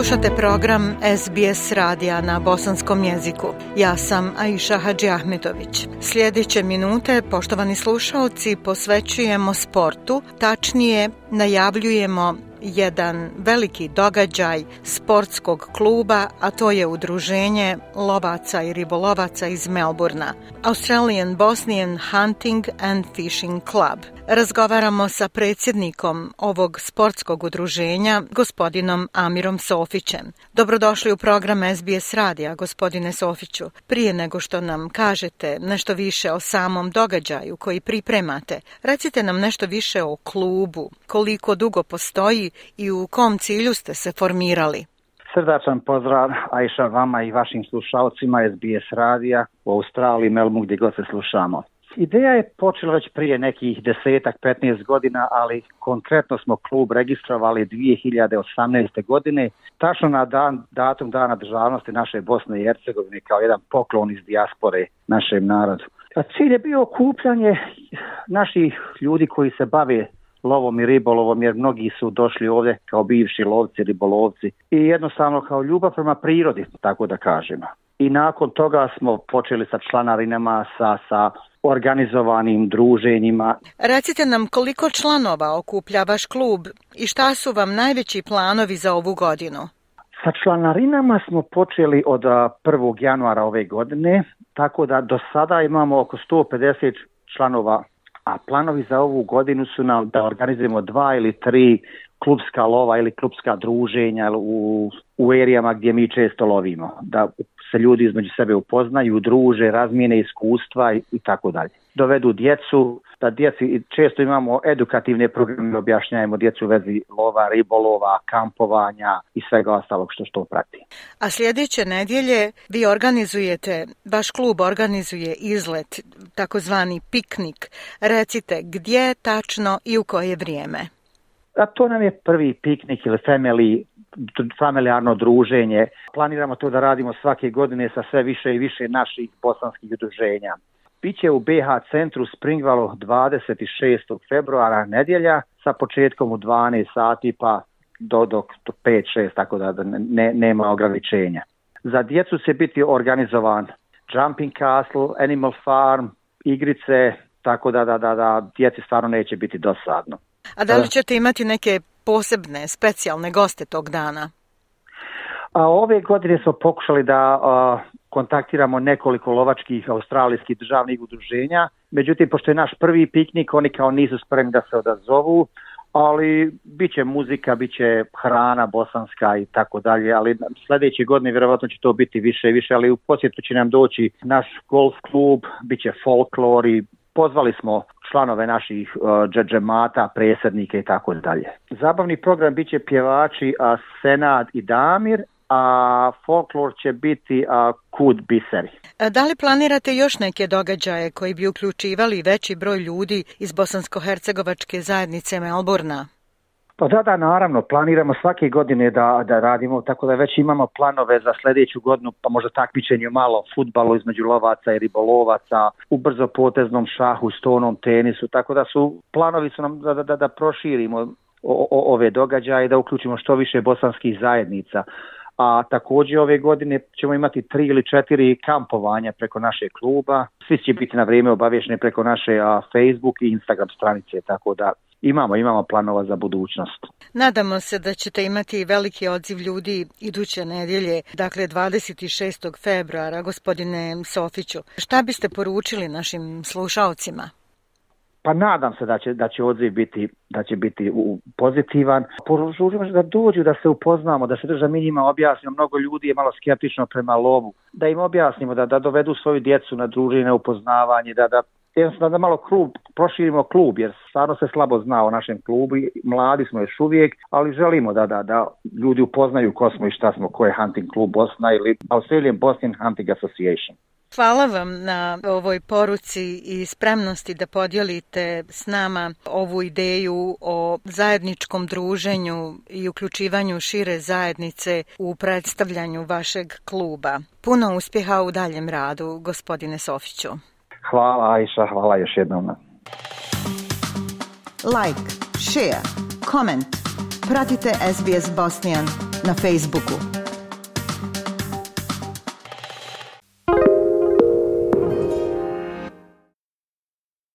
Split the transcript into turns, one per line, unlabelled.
Slušate program SBS radija na bosanskom jeziku. Ja sam Aisha Hadži Ahmetović. Sljedeće minute, poštovani slušalci, posvećujemo sportu, tačnije najavljujemo jedan veliki događaj sportskog kluba, a to je udruženje lovaca i ribolovaca iz Melburna, Australian Bosnian Hunting and Fishing Club. Razgovaramo sa predsjednikom ovog sportskog udruženja, gospodinom Amirom Sofićem. Dobrodošli u program SBS Radija, gospodine Sofiću. Prije nego što nam kažete nešto više o samom događaju koji pripremate, recite nam nešto više o klubu, koliko dugo postoji i u kom cilju ste se formirali?
Srdačan pozdrav Ajša vama i vašim slušalcima SBS radija u Australiji, Melmu gdje god se slušamo. Ideja je počela već prije nekih desetak, 15 godina, ali konkretno smo klub registrovali 2018. godine, tačno na dan, datum dana državnosti naše Bosne i Hercegovine kao jedan poklon iz dijaspore našem narodu. A cilj je bio okupljanje naših ljudi koji se bave lovom i ribolovom jer mnogi su došli ovdje kao bivši lovci, ribolovci i jednostavno kao ljubav prema prirodi, tako da kažemo. I nakon toga smo počeli sa članarinama, sa, sa organizovanim druženjima.
Recite nam koliko članova okuplja vaš klub i šta su vam najveći planovi za ovu godinu?
Sa članarinama smo počeli od 1. januara ove godine, tako da do sada imamo oko 150 članova a planovi za ovu godinu su nam da organizujemo dva ili tri klubska lova ili klubska druženja u, u erijama gdje mi često lovimo, da se ljudi između sebe upoznaju, druže, razmijene iskustva i, i tako dalje. Dovedu djecu, da djeci često imamo edukativne programe, objašnjajemo djecu u vezi lova, ribolova, kampovanja i svega ostalog što što prati.
A sljedeće nedjelje vi organizujete, vaš klub organizuje izlet, takozvani piknik. Recite gdje tačno i u koje vrijeme?
A to nam je prvi piknik ili family familiarno druženje. Planiramo to da radimo svake godine sa sve više i više naših bosanskih udruženja. Biće u BH centru Springvalo 26. februara nedjelja sa početkom u 12 sati pa do, do, do 5-6 tako da ne, nema ograničenja. Za djecu će biti organizovan Jumping Castle, Animal Farm, igrice, tako da, da, da, da djeci stvarno neće biti dosadno.
A da li ćete imati neke posebne, specijalne goste tog dana?
A ove godine smo pokušali da a, kontaktiramo nekoliko lovačkih australijskih državnih udruženja. Međutim, pošto je naš prvi piknik, oni kao nisu spremni da se odazovu, ali bit će muzika, bit će hrana bosanska i tako dalje, ali sljedeće godine vjerovatno će to biti više i više, ali u posjetu će nam doći naš golf klub, bit će folklor i pozvali smo članove naših uh, džedžemata, presednike i tako dalje. Zabavni program biće pjevači uh, Senad i Damir, a folklor će biti a, Kud Biseri.
E, da li planirate još neke događaje koji bi uključivali veći broj ljudi iz bosansko-hercegovačke zajednice Melburna?
Pa da, da, naravno, planiramo svake godine da, da radimo, tako da već imamo planove za sljedeću godinu, pa možda takmičenju malo futbalu između lovaca i ribolovaca, u brzo poteznom šahu, stonom tenisu, tako da su planovi su nam da, da, da proširimo o, o, ove događaje, da uključimo što više bosanskih zajednica. A također ove godine ćemo imati tri ili četiri kampovanja preko naše kluba. Svi će biti na vrijeme obavješeni preko naše a, Facebook i Instagram stranice, tako da imamo, imamo planova za budućnost.
Nadamo se da ćete imati veliki odziv ljudi iduće nedjelje, dakle 26. februara, gospodine Sofiću. Šta biste poručili našim slušalcima?
Pa nadam se da će da će odziv biti da će biti u, pozitivan. Poručujemo da dođu da se upoznamo, da se drža mi njima objasnimo. Mnogo ljudi je malo skeptično prema lovu. Da im objasnimo da da dovedu svoju djecu na druženje, upoznavanje, da da jednostavno da malo klub, proširimo klub, jer stvarno se slabo zna o našem klubu, mladi smo još uvijek, ali želimo da, da, da ljudi upoznaju ko smo i šta smo, ko je Hunting klub Bosna ili Australian Bosnian Hunting Association.
Hvala vam na ovoj poruci i spremnosti da podijelite s nama ovu ideju o zajedničkom druženju i uključivanju šire zajednice u predstavljanju vašeg kluba. Puno uspjeha u daljem radu, gospodine Sofiću.
Hvala Ajša, hvala još jednom.
Like, share, comment. Pratite SBS Bosnian na Facebooku.